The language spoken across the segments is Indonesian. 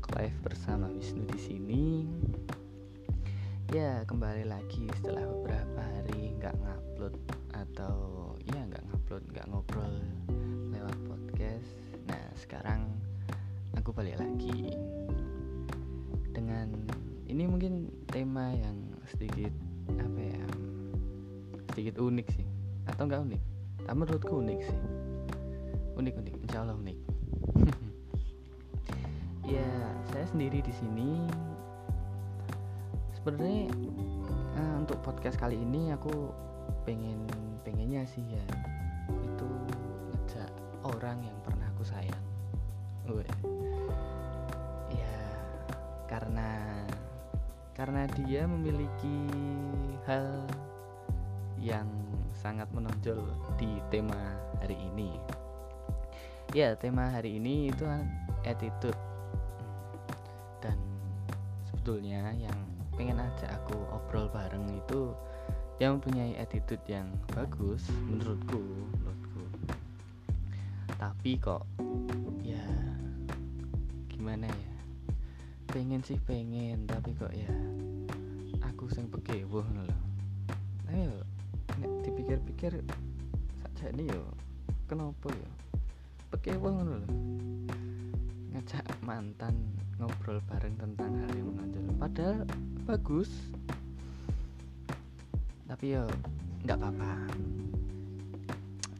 Talk Live bersama Wisnu di sini. Ya kembali lagi setelah beberapa hari nggak ngupload atau ya nggak ngupload nggak ngobrol lewat podcast. Nah sekarang aku balik lagi dengan ini mungkin tema yang sedikit apa ya sedikit unik sih atau nggak unik? Tapi menurutku unik sih unik unik insya Allah unik ya saya sendiri di sini. Sebenarnya uh, untuk podcast kali ini aku pengen pengennya sih ya itu ngejak orang yang pernah aku sayang. Uwe. ya karena karena dia memiliki hal yang sangat menonjol di tema hari ini. Ya tema hari ini itu attitude dan sebetulnya yang pengen aja aku obrol bareng itu yang mempunyai attitude yang bagus menurutku menurutku. Tapi kok ya gimana ya? Pengen sih pengen tapi kok ya aku sing pegewoh loh ayo dipikir-pikir saja ini yo kenapa yo? Pekewo ngono lho. Ngajak mantan ngobrol bareng tentang hal yang menonjol. Padahal bagus. Tapi yo nggak apa-apa.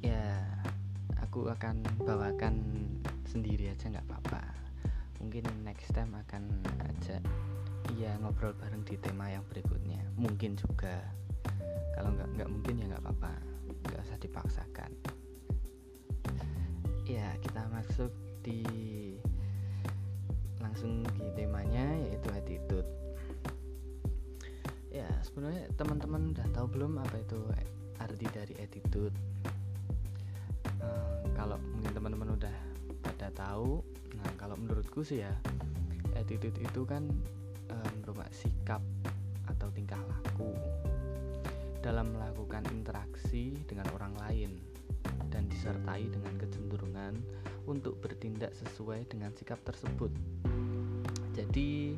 Ya aku akan bawakan sendiri aja nggak apa-apa. Mungkin next time akan ajak iya ngobrol bareng di tema yang berikutnya. Mungkin juga. Kalau nggak nggak mungkin ya nggak apa-apa. Nggak usah dipaksakan. Ya kita masuk di langsung di temanya yaitu attitude ya sebenarnya teman-teman udah tahu belum apa itu arti dari attitude uh, kalau mungkin teman-teman udah pada tahu nah kalau menurutku sih ya attitude itu kan um, sikap atau tingkah laku dalam melakukan interaksi dengan orang lain dan disertai dengan kecenderungan untuk bertindak sesuai dengan sikap tersebut. Jadi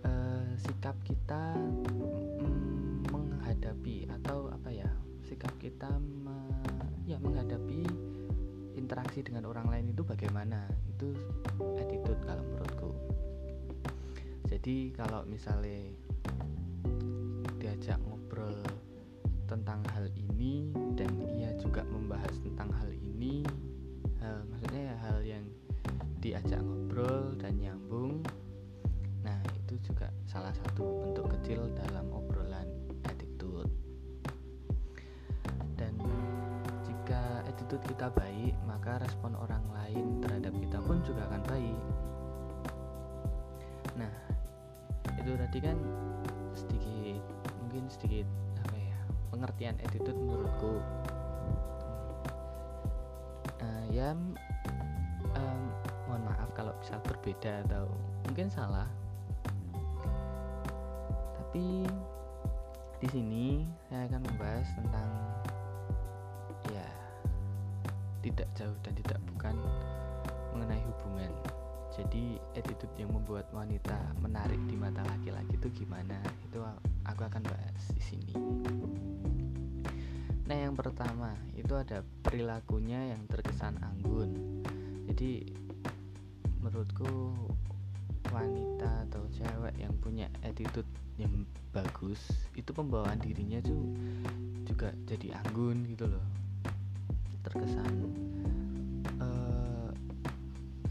eh, sikap kita mm, menghadapi atau apa ya sikap kita me, ya menghadapi interaksi dengan orang lain itu bagaimana itu attitude kalau menurutku. Jadi kalau misalnya diajak ngobrol tentang hal ini dan ia juga membahas tentang hal ini hal maksudnya ya hal yang diajak ngobrol dan nyambung attitude kita baik maka respon orang lain terhadap kita pun juga akan baik. Nah itu tadi kan sedikit mungkin sedikit pengertian attitude menurutku. Uh, ya um, mohon maaf kalau bisa berbeda atau mungkin salah. Tapi di sini saya akan membahas tentang jauh dan tidak bukan mengenai hubungan jadi attitude yang membuat wanita menarik di mata laki-laki itu gimana itu aku akan bahas di sini Nah, yang pertama itu ada perilakunya yang terkesan anggun. Jadi menurutku wanita atau cewek yang punya attitude yang bagus itu pembawaan dirinya tuh juga jadi anggun gitu loh. Terkesan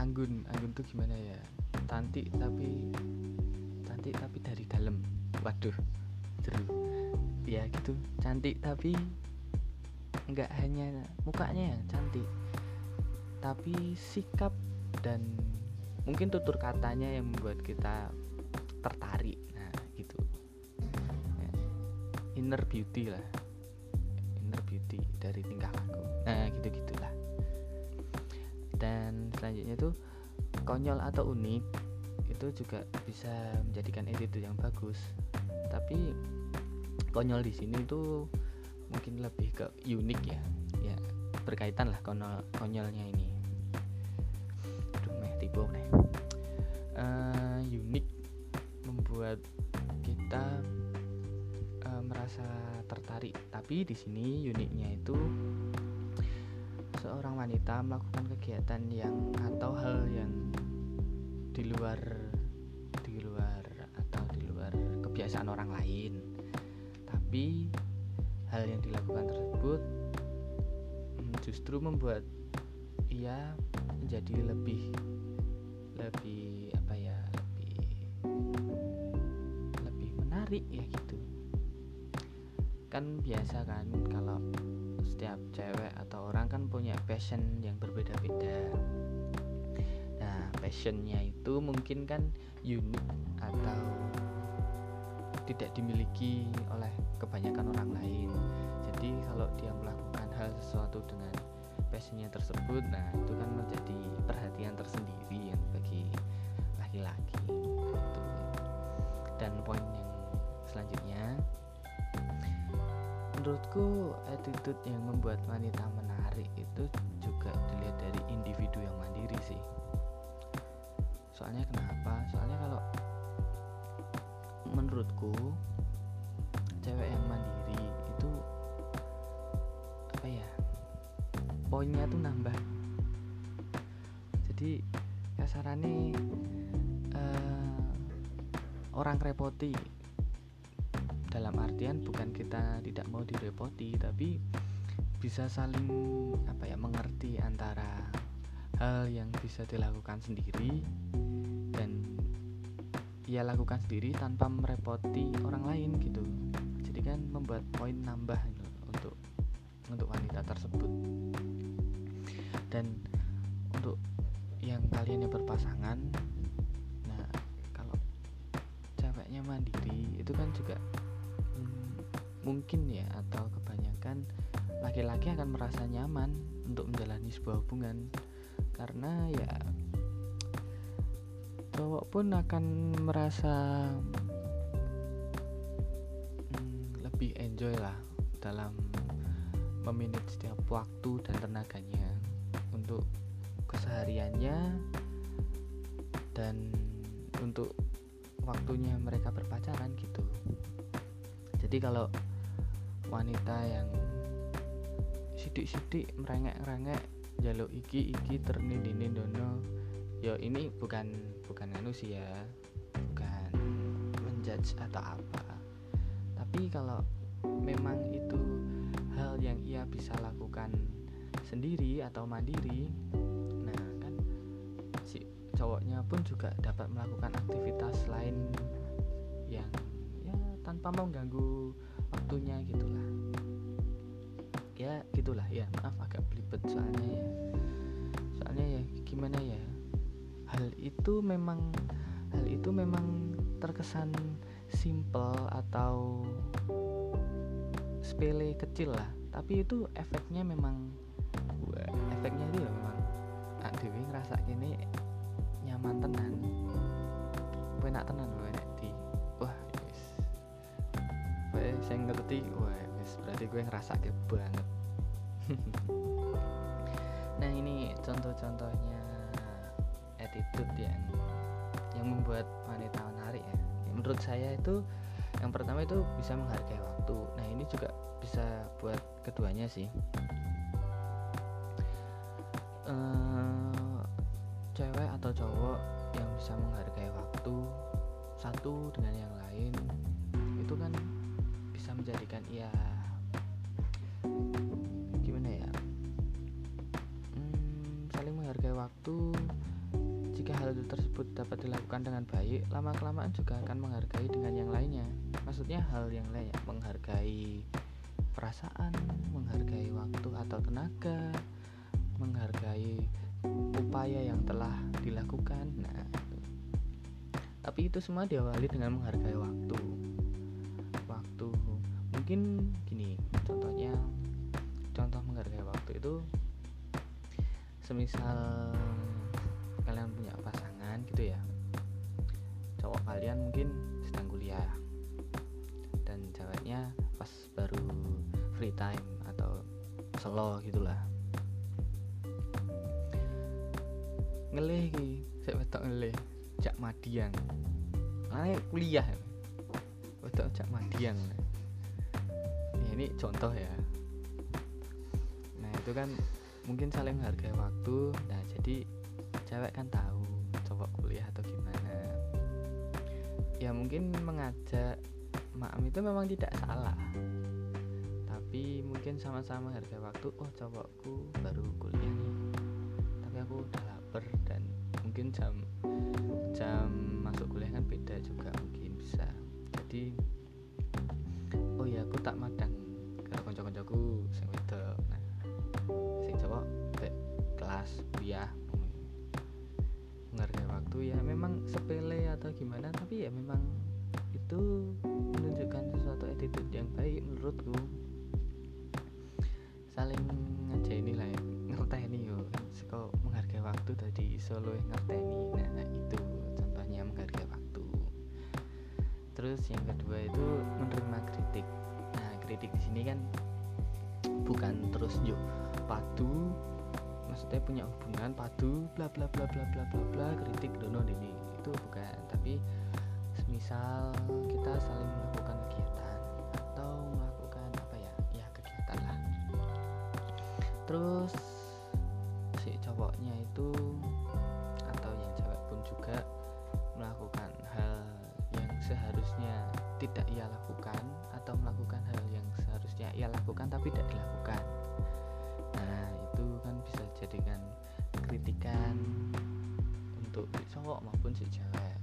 anggun, anggun tuh gimana ya? Cantik tapi cantik tapi dari dalam. Waduh, seru. Ya gitu, cantik tapi nggak hanya mukanya yang cantik tapi sikap dan mungkin tutur katanya yang membuat kita tertarik. Nah gitu. Ya, inner beauty lah. Inner beauty dari tingkah laku. Nah gitu gitulah dan selanjutnya tuh konyol atau unik itu juga bisa menjadikan attitude yang bagus. Tapi konyol di sini tuh mungkin lebih ke unik ya. Ya berkaitan lah konyol konyolnya ini. Aduh meh nih. Uh, unik membuat kita uh, merasa tertarik. Tapi di sini uniknya itu seorang wanita melakukan kegiatan yang atau hal yang di luar di luar atau di luar kebiasaan orang lain. Tapi hal yang dilakukan tersebut mm, justru membuat ia menjadi lebih lebih apa ya lebih lebih menarik ya gitu. Kan biasa kan kalau setiap cewek atau orang kan punya passion yang berbeda-beda nah passionnya itu mungkin kan unik atau tidak dimiliki oleh kebanyakan orang lain jadi kalau dia melakukan hal sesuatu dengan passionnya tersebut nah itu kan menjadi perhatian tersendiri yang bagi laki-laki gitu. dan poin yang selanjutnya menurutku attitude yang membuat wanita menarik itu juga dilihat dari individu yang mandiri sih. Soalnya kenapa? Soalnya kalau menurutku cewek yang mandiri itu apa ya poinnya tuh nambah. Jadi kasarannya uh, orang repoti dalam artian bukan kita tidak mau direpoti tapi bisa saling apa ya mengerti antara hal yang bisa dilakukan sendiri dan ia lakukan sendiri tanpa merepoti orang lain gitu. Jadi kan membuat poin nambah gitu, untuk untuk wanita tersebut. Dan untuk yang kalian yang berpasangan nah kalau ceweknya mandiri itu kan juga mungkin ya atau kebanyakan laki-laki akan merasa nyaman untuk menjalani sebuah hubungan. Karena ya cowok pun akan merasa hmm, lebih enjoy lah dalam meminit setiap waktu dan tenaganya untuk kesehariannya dan untuk waktunya mereka berpacaran gitu. Jadi kalau wanita yang sidik-sidik merengek-rengek jaluk iki iki ternindini dono. Ya ini bukan bukan anu sih ya bukan menjudge atau apa. Tapi kalau memang itu hal yang ia bisa lakukan sendiri atau mandiri nah kan si cowoknya pun juga dapat melakukan aktivitas lain yang ya tanpa mengganggu waktunya gitulah. Ya gitulah ya. Maaf agak belibet soalnya ya. Soalnya ya gimana ya? Hal itu memang hal itu memang terkesan simple atau sepele kecil lah. Tapi itu efeknya memang efeknya itu ya memang dewi ngerasa ini nyaman tenan. Enak tenan gue saya ngerti wah berarti gue ngerasa banget nah ini contoh-contohnya attitude yang yang membuat wanita menarik ya. Menurut saya itu yang pertama itu bisa menghargai waktu. Nah ini juga bisa buat keduanya sih. Uh, cewek atau cowok yang bisa menghargai waktu satu dengan yang lain itu kan menjadikan ia gimana ya hmm, saling menghargai waktu jika hal tersebut dapat dilakukan dengan baik, lama-kelamaan juga akan menghargai dengan yang lainnya. Maksudnya hal yang lain, menghargai perasaan, menghargai waktu atau tenaga, menghargai upaya yang telah dilakukan. Nah, tapi itu semua diawali dengan menghargai. Waktu mungkin gini, contohnya contoh menghargai waktu itu semisal kalian punya pasangan gitu ya cowok kalian mungkin sedang kuliah dan ceweknya pas baru free time atau selo gitulah. Ngelih ki saya betok ngelih jak madiang. Ane kuliah wedok jak madiang. ya, ini contoh ya. Nah itu kan mungkin saling menghargai waktu. Nah jadi cewek kan tahu cowok kuliah atau gimana. Ya mungkin mengajak maam itu memang tidak salah. Tapi mungkin sama-sama harga waktu oh cowokku baru kuliah nih. Tapi aku udah lapar dan mungkin jam jam masuk kuliah kan beda juga mungkin bisa. Jadi oh ya aku tak madang kelas kuliah menghargai waktu ya memang sepele atau gimana tapi ya memang itu menunjukkan sesuatu attitude yang baik menurutku. Saling ini lah ya ngerteni yo. Seko menghargai waktu tadi solo ngerteni. Nah, nah itu contohnya menghargai waktu. Terus yang kedua itu menerima kritik. Nah kritik di sini kan bukan terus yuk padu maksudnya punya hubungan padu bla bla bla bla bla bla bla kritik dono ini itu bukan tapi misal kita saling melakukan kegiatan atau melakukan apa ya? Ya kegiatan lah. Terus si cowoknya itu atau yang cewek pun juga melakukan hal yang seharusnya tidak ia lakukan atau melakukan hal yang seharusnya ia lakukan tapi tidak dilakukan jadikan kritikan untuk si cowok maupun si cewek.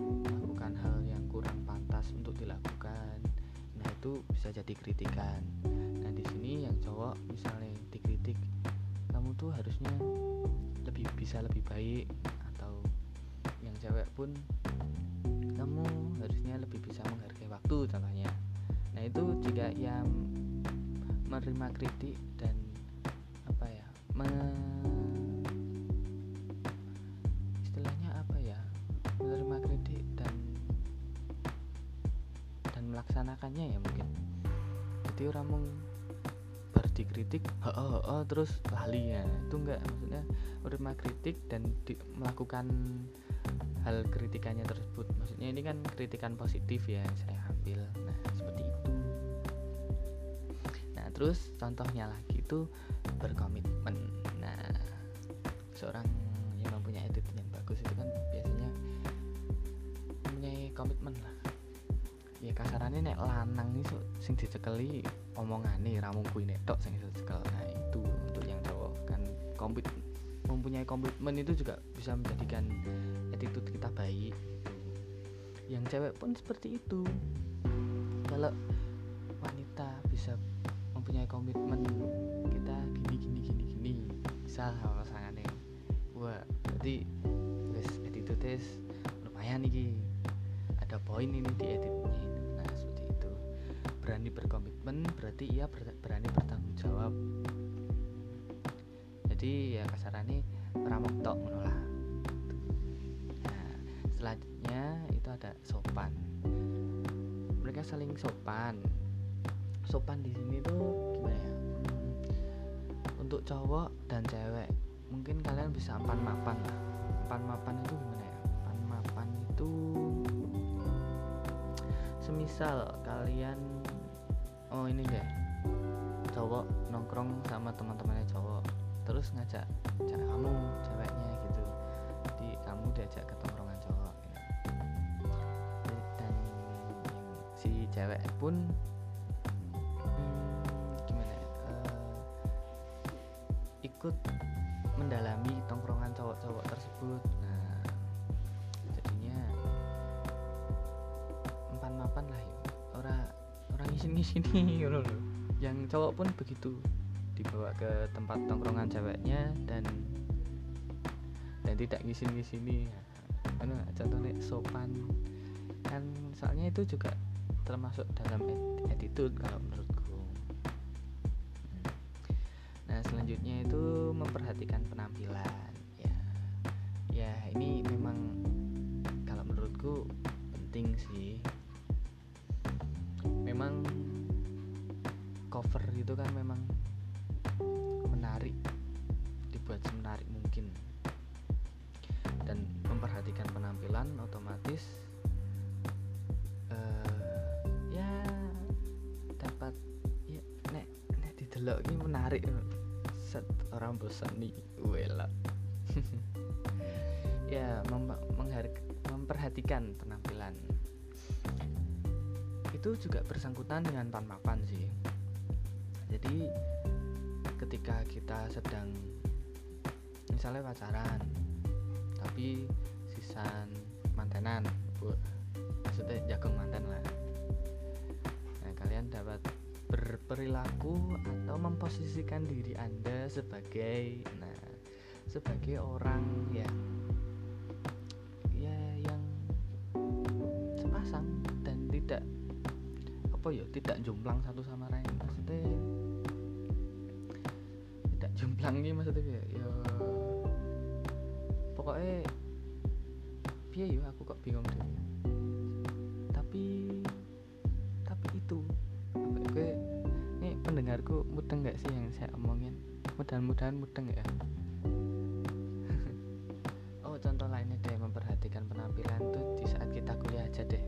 Melakukan hal yang kurang pantas untuk dilakukan. Nah itu bisa jadi kritikan. Nah di sini yang cowok misalnya dikritik kamu tuh harusnya lebih bisa lebih baik atau yang cewek pun kamu harusnya lebih bisa menghargai waktu contohnya. Nah itu jika yang menerima kritik dan me istilahnya apa ya? Menerima kritik dan dan melaksanakannya ya mungkin. Jadi orang mau berdikritik oh, oh, oh, terus lali ya. Itu enggak maksudnya menerima kritik dan di, melakukan hal kritikannya tersebut. Maksudnya ini kan kritikan positif ya saya ambil. Nah seperti itu. Nah terus contohnya lagi itu berkomitmen. Nah seorang yang mempunyai attitude yang bagus itu kan biasanya mempunyai komitmen lah. Ya kasarannya nek lanang nih so, sing dicekeli omongane ramung kui nek tok sing dicekel. Nah itu untuk yang cowok kan komit mempunyai komitmen itu juga bisa menjadikan attitude kita baik. Yang cewek pun seperti itu. Kalau wanita bisa mempunyai komitmen kita gini gini gini gini. Bisa sama pasangannya wah berarti wes attitude tes lumayan nih ada poin ini di editnya nah seperti itu. Berani berkomitmen berarti ia berani bertanggung jawab. Jadi ya kasarannya ramok tok menolak nah selanjutnya itu ada sopan. Mereka saling sopan sopan di sini tuh gimana ya? Hmm, untuk cowok dan cewek mungkin kalian bisa empan mapan lah. Empan mapan itu gimana ya? Empan mapan itu semisal kalian oh ini deh cowok nongkrong sama teman-temannya cowok terus ngajak cara kamu ceweknya gitu. Jadi kamu diajak ke tongkrongan cowok gitu. dan si cewek pun ikut mendalami tongkrongan cowok-cowok tersebut. Nah jadinya empan mapan lah ya orang orang isin sini loh yang cowok pun begitu dibawa ke tempat tongkrongan ceweknya dan dan tidak ngisin sini nah, contohnya sopan. Kan soalnya itu juga termasuk dalam attitude kalau menurut selanjutnya itu memperhatikan penampilan ya. Ya ini memang kalau menurutku penting sih. Memang cover itu kan memang menarik dibuat semenarik mungkin. Dan memperhatikan penampilan otomatis uh, ya dapat ya nek nek didelok ini menarik set orang nih wela ya mem memperhatikan penampilan. Itu juga bersangkutan dengan pan sih. Jadi ketika kita sedang misalnya pacaran tapi sisan mantenan maksudnya jagung mantan lah berperilaku atau memposisikan diri anda sebagai nah sebagai orang yang ya yang sepasang dan tidak apa ya tidak jomplang satu sama lain. Maksudnya tidak jomplang nih maksudnya ya, ya pokoknya piye ya aku kok bingung deh pendengarku mudeng gak sih yang saya omongin? Mudah-mudahan mudeng ya. Oh contoh lainnya deh memperhatikan penampilan tuh di saat kita kuliah aja deh.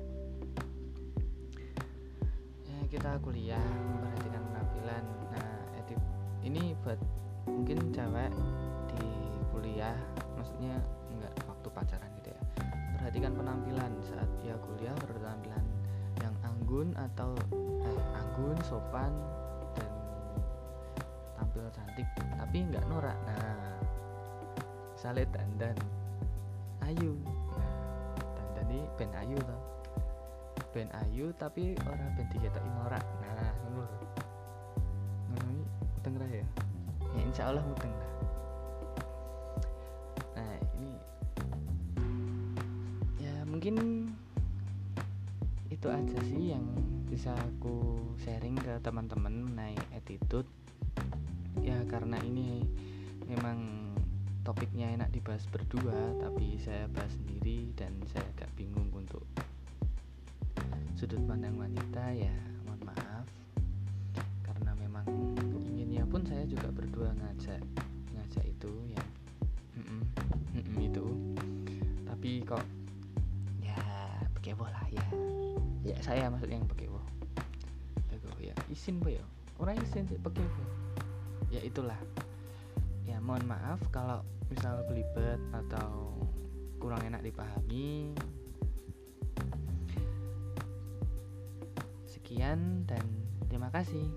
Ya kita kuliah memperhatikan penampilan. Nah edit ini buat mungkin cewek di kuliah maksudnya enggak waktu pacaran gitu ya. Perhatikan penampilan saat dia kuliah berpenampilan yang anggun atau eh, anggun sopan tampil cantik tapi enggak norak. Nah misalnya dandan. Ayu. Nah dandan ini ben ayu toh. Ben ayu tapi orang ben diketahui norak. Nah lho. Ngono muteng ya? Ya insya Allah muteng lah mungkin itu aja sih yang bisa aku sharing ke teman-teman naik attitude ya karena ini memang topiknya enak dibahas berdua tapi saya bahas sendiri dan saya agak bingung untuk sudut pandang wanita ya mohon maaf. Karena memang inginnya pun saya juga berdua ngajak ngajak itu ya. Mm -mm, mm -mm, itu. Tapi kok pekewo lah ya. Ya saya maksudnya yang pekewo pekewo ya. Isin po ya? Orang isin sih pekewo ya itulah. Ya mohon maaf kalau misal belibet atau kurang enak dipahami. Sekian dan terima kasih